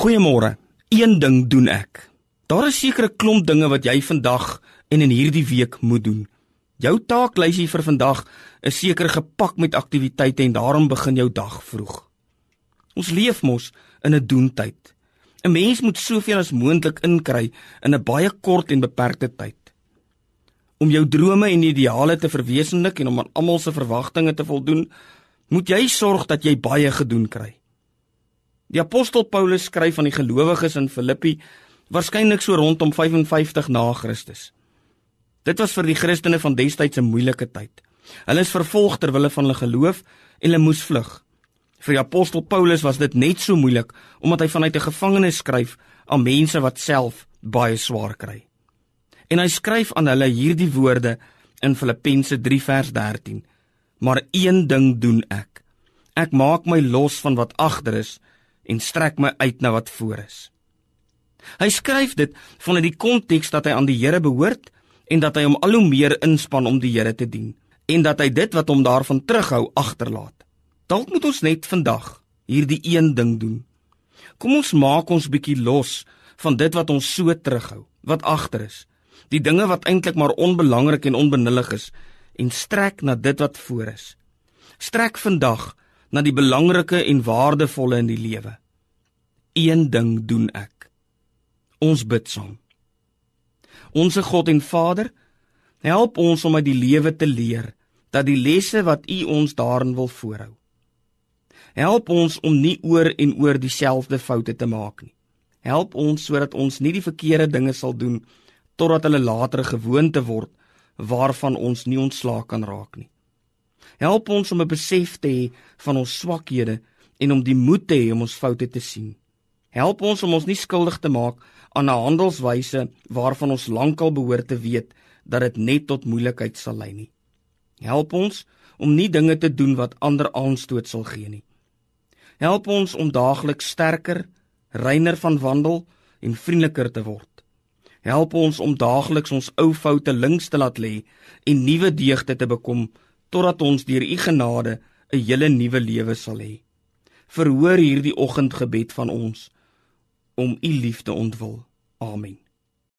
Goeiemôre. Een ding doen ek. Daar is sekere klomp dinge wat jy vandag en in hierdie week moet doen. Jou taaklysie vir vandag is seker gepak met aktiwiteite en daarom begin jou dag vroeg. Ons leef mos in 'n doentyd. 'n Mens moet soveel as moontlik inkry in 'n baie kort en beperkte tyd. Om jou drome en ideale te verwesenlik en om aan almal se verwagtinge te voldoen, moet jy sorg dat jy baie gedoen kry. Die apostel Paulus skryf aan die gelowiges in Filippi waarskynlik so rondom 55 na Christus. Dit was vir die Christene van destyds 'n moeilike tyd. Hulle is vervolg ter wille van hulle geloof en hulle moes vlug. Vir die apostel Paulus was dit net so moeilik omdat hy vanuit 'n gevangenis skryf aan mense wat self baie swaar kry. En hy skryf aan hulle hierdie woorde in Filippense 3 vers 13: Maar een ding doen ek. Ek maak my los van wat agter is en strek my uit na wat voor is. Hy skryf dit vanuit die konteks dat hy aan die Here behoort en dat hy hom al hoe meer inspann om die Here te dien en dat hy dit wat hom daarvan terughou agterlaat. Dalk moet ons net vandag hierdie een ding doen. Kom ons maak ons bietjie los van dit wat ons so terughou, wat agter is. Die dinge wat eintlik maar onbelangrik en onbenullig is en strek na dit wat voor is. Strek vandag na die belangrike en waardevolle in die lewe. Een ding doen ek. Ons bid saam. Onse God en Vader, help ons om uit die lewe te leer dat die lesse wat U ons daarin wil voorhou. Help ons om nie oor en oor dieselfde foute te maak nie. Help ons sodat ons nie die verkeerde dinge sal doen totdat hulle later 'n gewoonte word waarvan ons nie ontslaak kan raak nie. Help ons om 'n besef te hê van ons swakhede en om die moed te hê om ons foute te sien. Help ons om ons nie skuldig te maak aan 'n handelswyse waarvan ons lankal behoort te weet dat dit net tot moeilikheid sal lei nie. Help ons om nie dinge te doen wat ander aanstoot sal gee nie. Help ons om daagliks sterker, reiner van wandel en vriendeliker te word. Help ons om daagliks ons ou foute links te laat lê en nuwe deugde te bekom totdat ons deur u genade 'n hele nuwe lewe sal hê. Verhoor hierdie oggendgebed van ons om u liefde ontwil. Amen.